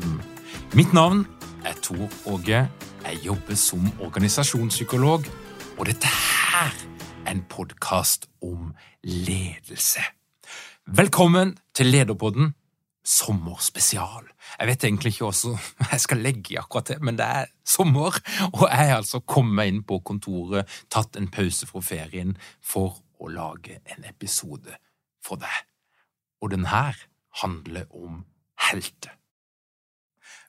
Lederpodden. Mitt navn er Tor Åge. Jeg jobber som organisasjonspsykolog, og dette her er en podkast om ledelse. Velkommen til Lederpodden sommerspesial. Jeg vet egentlig ikke hva jeg skal legge i akkurat det, men det er sommer, og jeg har altså kommet inn på kontoret, tatt en pause fra ferien for å lage en episode for deg. Og den her handler om helter.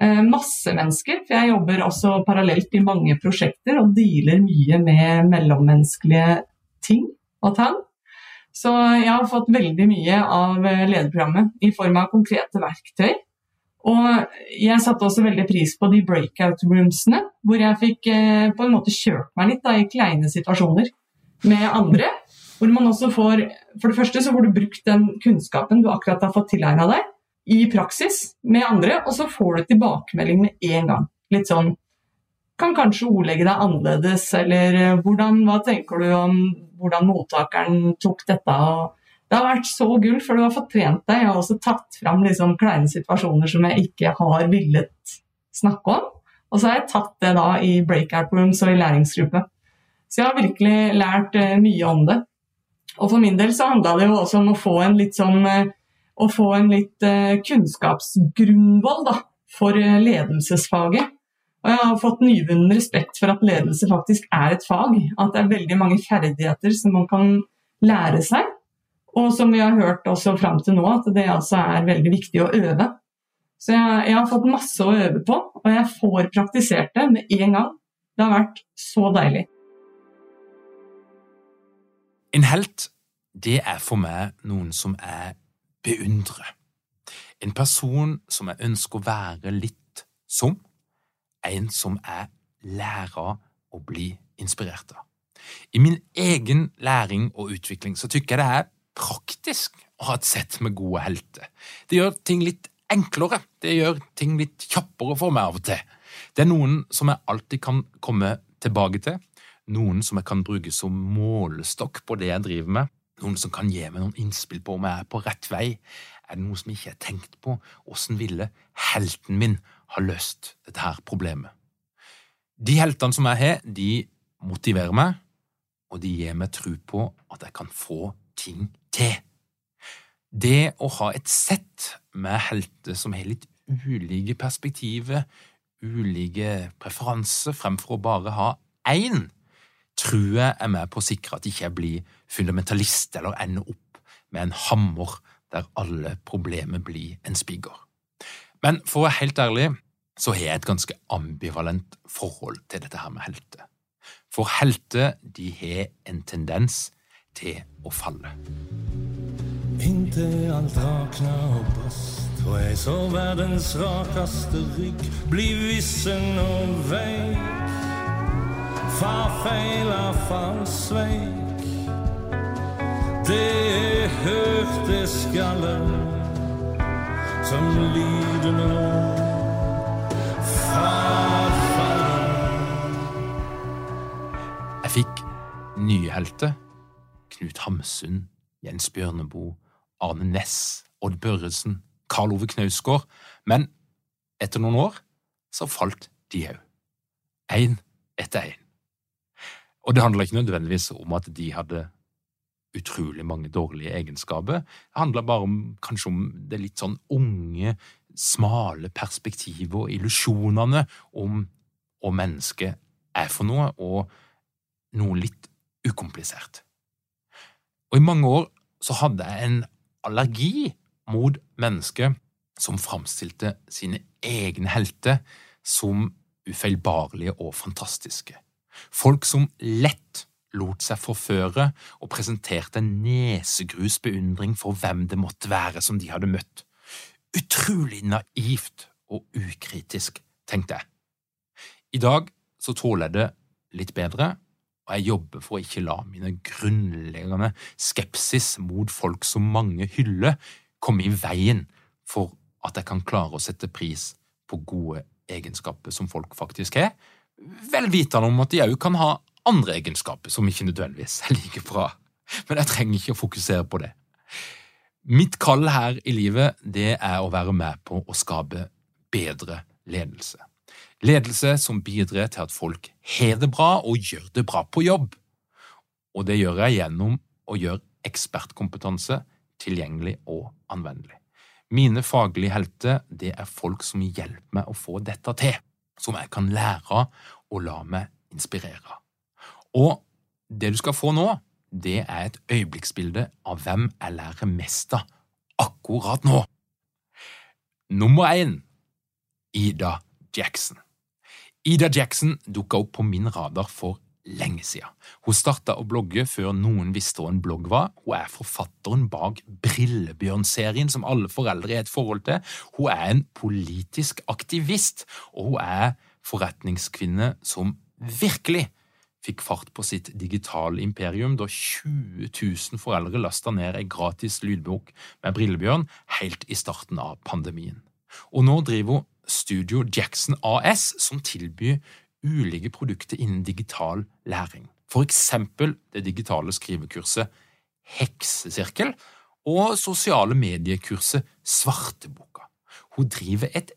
Eh, masse mennesker. For jeg jobber også parallelt i mange prosjekter og dealer mye med mellommenneskelige ting og tang. Så jeg har fått veldig mye av lederprogrammet i form av konkrete verktøy. Og jeg satte også veldig pris på de breakout roomsene, hvor jeg fikk eh, på en måte kjørt meg litt da, i kleine situasjoner med andre. Hvor man også får For det første så får du brukt den kunnskapen du akkurat har fått tilegna deg, i praksis med andre, og så får du tilbakemelding med en gang. Litt sånn Kan kanskje ordlegge deg annerledes, eller eh, hvordan, hva tenker du om hvordan mottakeren tok dette? og det har vært så gull, for du har fått trent deg. Jeg har også tatt fram liksom kleine situasjoner som jeg ikke har villet snakke om. Og så har jeg tatt det da i breakout rooms og i læringsgruppe. Så jeg har virkelig lært uh, mye om det. Og for min del så handla det jo også om å få en litt sånn å få en litt uh, kunnskapsgrunnvoll da, for ledelsesfaget. Og jeg har fått nyvunnen respekt for at ledelse faktisk er et fag. At det er veldig mange ferdigheter som man kan lære seg. Og som vi har hørt også fram til nå, at det altså er veldig viktig å øve. Så jeg, jeg, har fått masse å øve på, og jeg får praktisert det med en gang. Det har vært så deilig. En helt, det er for meg noen som jeg beundrer. En person som jeg ønsker å være litt som. En som jeg lærer å bli inspirert av. I min egen læring og utvikling så tykker jeg det er praktisk å ha et sett med gode helter. Det gjør ting litt enklere, det gjør ting litt kjappere for meg av og til. Det er noen som jeg alltid kan komme tilbake til, noen som jeg kan bruke som målestokk på det jeg driver med, noen som kan gi meg noen innspill på om jeg er på rett vei. Er det noe som jeg ikke har tenkt på? Åssen ville helten min ha løst dette her problemet? De heltene som jeg har, de motiverer meg, og de gir meg tro på at jeg kan få ting til. Det å ha et sett med helter som har litt ulike perspektiver, ulike preferanser, fremfor å bare ha én, tror jeg er med på å sikre at jeg ikke blir fundamentalist eller ender opp med en hammer der alle problemer blir en spiker. Men for å være helt ærlig så har jeg et ganske ambivalent forhold til dette her med helter. For helter, de har en tendens til å falle. Inntil alt rakna og brast og jeg så verdens rakaste rygg bli vissen og veik Far feila, far sveik Det er høfteskallen som lider nå Farfeila Jeg fikk nye helter. Knut Hamsun, Jens Bjørneboe, Arne Næss, Odd Børresen, Karl Ove Knausgård. Men etter noen år så falt de òg. Én etter én. Og det handler ikke nødvendigvis om at de hadde utrolig mange dårlige egenskaper. Det handler bare om, kanskje om det litt sånn unge, smale perspektivet og illusjonene om hva mennesket er for noe, og noe litt ukomplisert. Og i mange år så hadde jeg en allergi mot mennesker som framstilte sine egne helter som ufeilbarlige og fantastiske. Folk som lett lot seg forføre og presenterte en nesegrus for hvem det måtte være som de hadde møtt. Utrolig naivt og ukritisk, tenkte jeg. I dag så tåler jeg det litt bedre, og jeg jobber for å ikke la mine grunnleggende skepsis mot folk som mange hyller, komme i veien for at jeg kan klare å sette pris på gode egenskaper som folk faktisk har, vel vitende om at de òg kan ha andre egenskaper som ikke nødvendigvis er like bra. Men jeg trenger ikke å fokusere på det. Mitt kall her i livet, det er å være med på å skape bedre ledelse. Ledelse som bidrar til at folk har det bra og gjør det bra på jobb. Og det gjør jeg gjennom å gjøre ekspertkompetanse tilgjengelig og anvendelig. Mine faglige helter det er folk som hjelper meg å få dette til, som jeg kan lære og la meg inspirere. Og det du skal få nå, det er et øyeblikksbilde av hvem jeg lærer mest av akkurat nå. Nummer én Ida Jackson. Ida Jackson dukka opp på min radar for lenge siden. Hun starta å blogge før noen visste hva en blogg var. Hun er forfatteren bak Brillebjørn-serien som alle foreldre har et forhold til. Hun er en politisk aktivist, og hun er forretningskvinne som virkelig fikk fart på sitt digitale imperium da 20 000 foreldre lasta ned ei gratis lydbok med Brillebjørn helt i starten av pandemien. Og nå driver hun Studio Jackson AS, som tilbyr ulike produkter innen digital læring. For eksempel det digitale skrivekurset Heksesirkel og sosiale mediekurset Svarteboka. Hun driver et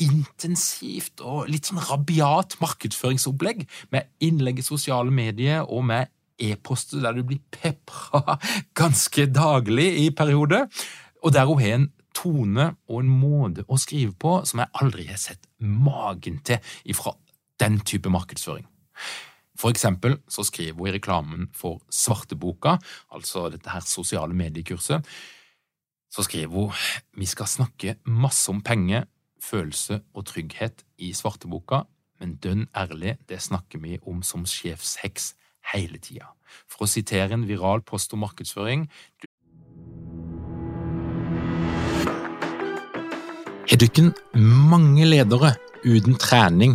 intensivt og litt sånn rabiat markedsføringsopplegg med innlegg i sosiale medier og med e-poster der du blir pepra ganske daglig i perioder, og der hun har en tone og en måte å skrive på som jeg aldri har sett magen til ifra den type markedsføring. For eksempel så skriver hun i reklamen for Svarteboka, altså dette her sosiale mediekurset, så skriver hun vi skal snakke masse om penger, følelse og trygghet i Svarteboka, men dønn ærlig, det snakker vi om som sjefsheks hele tida. For å sitere en viral post om markedsføring Har dykken mange ledere uten trening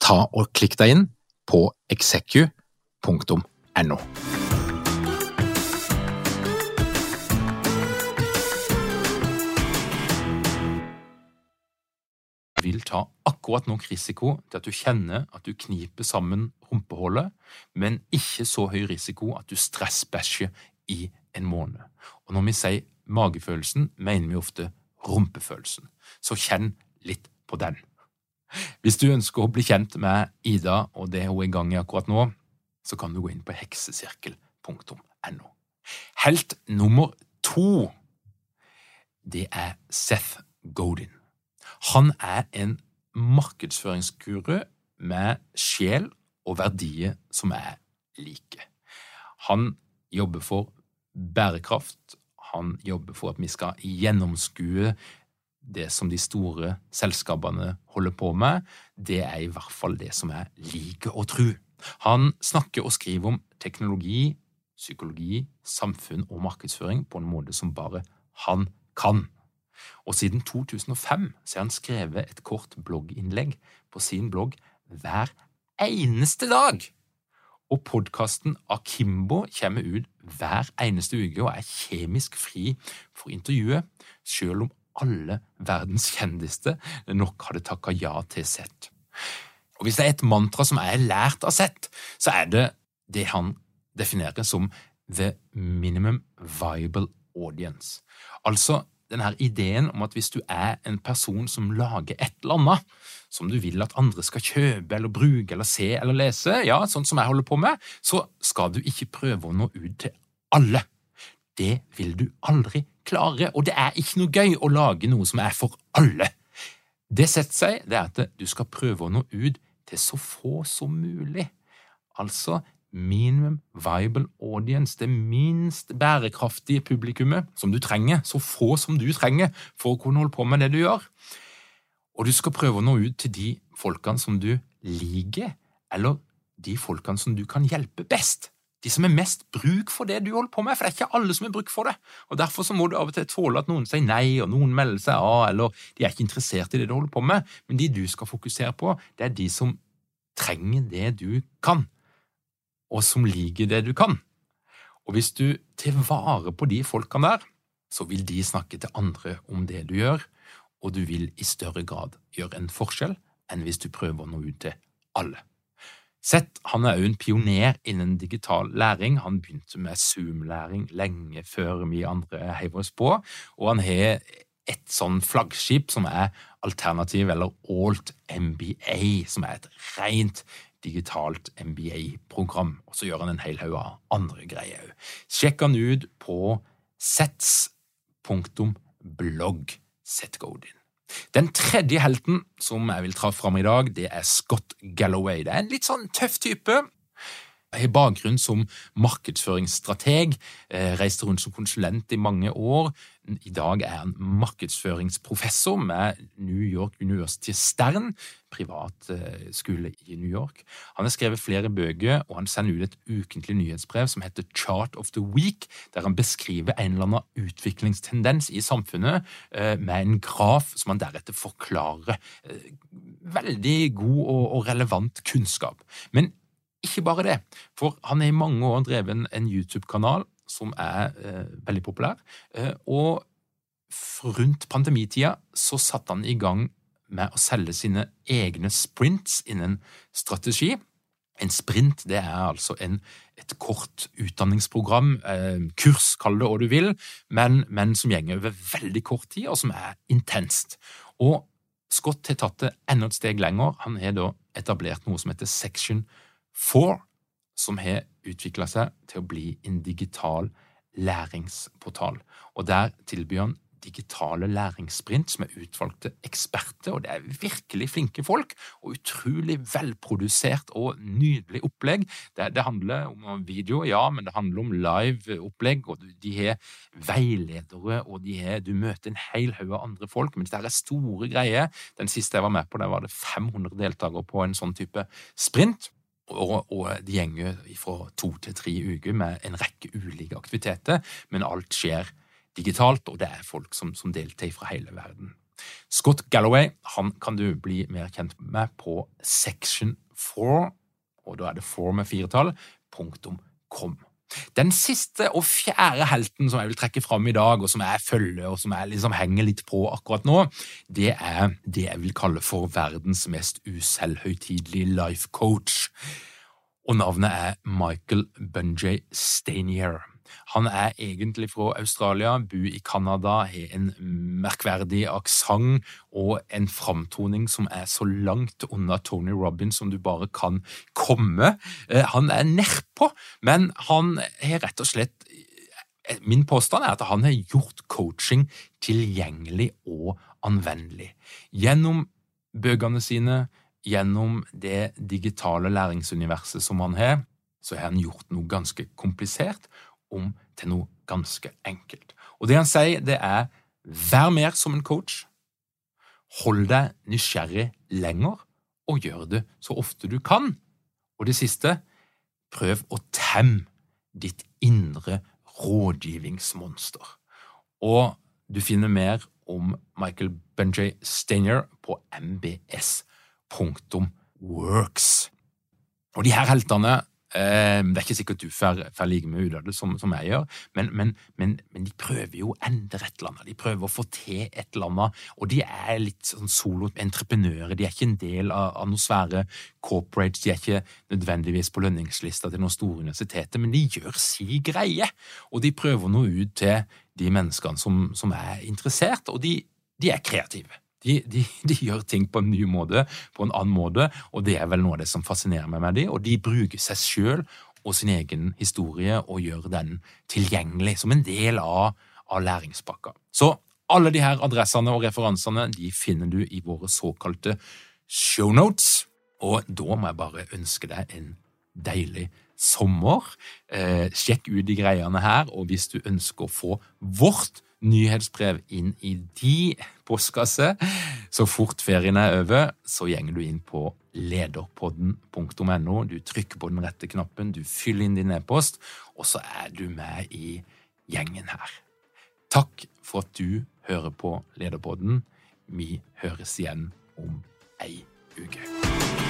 ta og klikk deg inn på execu.no. vil ta akkurat nok risiko til at du kjenner at du kniper sammen rumpehullet, men ikke så høy risiko at du stressbæsjer i en måned. Og når vi sier magefølelsen, mener vi ofte rumpefølelsen. Så kjenn litt på den. Hvis du ønsker å bli kjent med Ida og det hun er i gang i akkurat nå, så kan du gå inn på heksesirkel.no. Helt nummer to, det er Seth Godin. Han er en markedsføringsguru med sjel og verdier som er like. Han jobber for bærekraft, han jobber for at vi skal gjennomskue det som de store selskapene holder på med, det er i hvert fall det som jeg liker å tro. Han snakker og skriver om teknologi, psykologi, samfunn og markedsføring på en måte som bare han kan. Og siden 2005 så har han skrevet et kort blogginnlegg på sin blogg hver eneste dag. Og podkasten Akimbo kommer ut hver eneste uke og er kjemisk fri for intervjuet, selv om alle verdens kjendiste nok hadde takka ja til Sett. Og Hvis det er et mantra som er lært av Sett, så er det det han definerer som the minimum viable audience. Altså denne ideen om at hvis du er en person som lager et eller annet som du vil at andre skal kjøpe eller bruke eller se eller lese, ja, sånn som jeg holder på med, så skal du ikke prøve å nå ut til alle. Det vil du aldri klare, og det er ikke noe gøy å lage noe som er for alle. Det setter seg, det er at du skal prøve å nå ut til så få som mulig. Altså minimum viable audience, det minst bærekraftige publikummet som du trenger, så få som du trenger for å kunne holde på med det du gjør. Og du skal prøve å nå ut til de folkene som du liker, eller de folkene som du kan hjelpe best. De som er mest bruk for det du holder på med, for det er ikke alle som er bruk for det. Og Derfor så må du av og til tåle at noen sier nei, og noen melder seg av, eller de er ikke interessert i det du holder på med. Men de du skal fokusere på, det er de som trenger det du kan, og som liker det du kan. Og hvis du tar vare på de folkene der, så vil de snakke til andre om det du gjør, og du vil i større grad gjøre en forskjell enn hvis du prøver å nå ut til alle. Seth han er òg en pioner innen digital læring. Han begynte med Zoom-læring lenge før vi andre heiv oss på, og han har et sånn flaggskip som er alternativ, eller Alt MBA, som er et rent digitalt MBA-program. Og så gjør han en hel haug av andre greier òg. Sjekk han ut på sets.blogg. Seth Godin. Den tredje helten som jeg vil ta fram i dag, det er Scott Galloway. Det er en litt sånn tøff type. Jeg har bakgrunn som markedsføringsstrateg, eh, reiste rundt som konsulent i mange år. I dag er han markedsføringsprofessor med New York University Stern, privat eh, i New York. Han har skrevet flere bøker, og han sender ut et ukentlig nyhetsbrev som heter Chart of the Week, der han beskriver en eller annen utviklingstendens i samfunnet eh, med en graf som han deretter forklarer. Veldig god og relevant kunnskap. Men ikke bare det, for han har i mange år drevet en YouTube-kanal som er eh, veldig populær. Eh, og rundt pandemitida så satte han i gang med å selge sine egne sprints innen strategi. En sprint det er altså en, et kort utdanningsprogram, eh, kurs, kall det hva du vil, men, men som gjenger over veldig kort tid, og som er intenst. Og Scott har tatt det enda et steg lenger. Han har da etablert noe som heter Section Four, som har utvikla seg til å bli en digital læringsportal. Og Der tilbyr han digitale læringssprint som er utvalgte eksperter, og det er virkelig flinke folk, og utrolig velprodusert og nydelig opplegg. Det, det handler om video, ja, men det handler om live-opplegg, og de har veiledere, og har, du møter en hel haug av andre folk, men dette er store greier. Den siste jeg var med på, der var det 500 deltakere på en sånn type sprint. Og, og de gjenger fra to til tre uker med en rekke ulike aktiviteter, men alt skjer digitalt, og det er folk som, som deltar fra hele verden. Scott Galloway han kan du bli mer kjent med på Section 4, og da er det 4 med firetall, punktum com. Den siste og fjerde helten som jeg vil trekke fram i dag, og som jeg følger og som jeg liksom henger litt på akkurat nå, det er det jeg vil kalle for verdens mest uselvhøytidelige life coach. Og navnet er Michael Bunjay Stanier. Han er egentlig fra Australia, bor i Canada, har en merkverdig aksent og en framtoning som er så langt unna Tony Robin som du bare kan komme. Eh, Han er nedpå, men han har rett og slett Min påstand er at han har gjort coaching tilgjengelig og anvendelig. Gjennom bøkene sine, gjennom det digitale læringsuniverset som han har, så har han gjort noe ganske komplisert om til noe ganske enkelt. Og det han sier, det er vær mer som en coach, hold deg nysgjerrig lenger, og gjør det så ofte du kan. Og det siste, prøv å temme ditt indre rådgivningsmonster. Og du finner mer om Michael Benjay Steiner på mbs.works. Og de her heltene Det er ikke sikkert du får like mye ut av det som, som jeg gjør, men, men, men, men de prøver jo å endre et eller annet. De prøver å få til et eller annet, og de er litt sånn solo-entreprenører. De er ikke en del av, av noen svære corporates, de er ikke nødvendigvis på lønningslista til noen store universiteter, men de gjør si greie, og de prøver noe ut til de menneskene som, som er interessert, og de, de er kreative. De, de, de, gjør ting på en ny måte, på en annen måte, og det er vel noe av det som fascinerer meg med dem. Og de bruker seg sjøl og sin egen historie og gjør den tilgjengelig som en del av, av læringspakka. Så alle de her adressene og referansene de finner du i våre såkalte shownotes. Og da må jeg bare ønske deg en deilig sommer. Eh, sjekk ut de greiene her, og hvis du ønsker å få vårt nyhetsbrev inn i de postkasse. Så fort ferien er over, så gjenger du inn på lederpodden.no. Du trykker på den rette knappen, du fyller inn din e-post, og så er du med i gjengen her. Takk for at du hører på Lederpodden. Vi høres igjen om ei uke.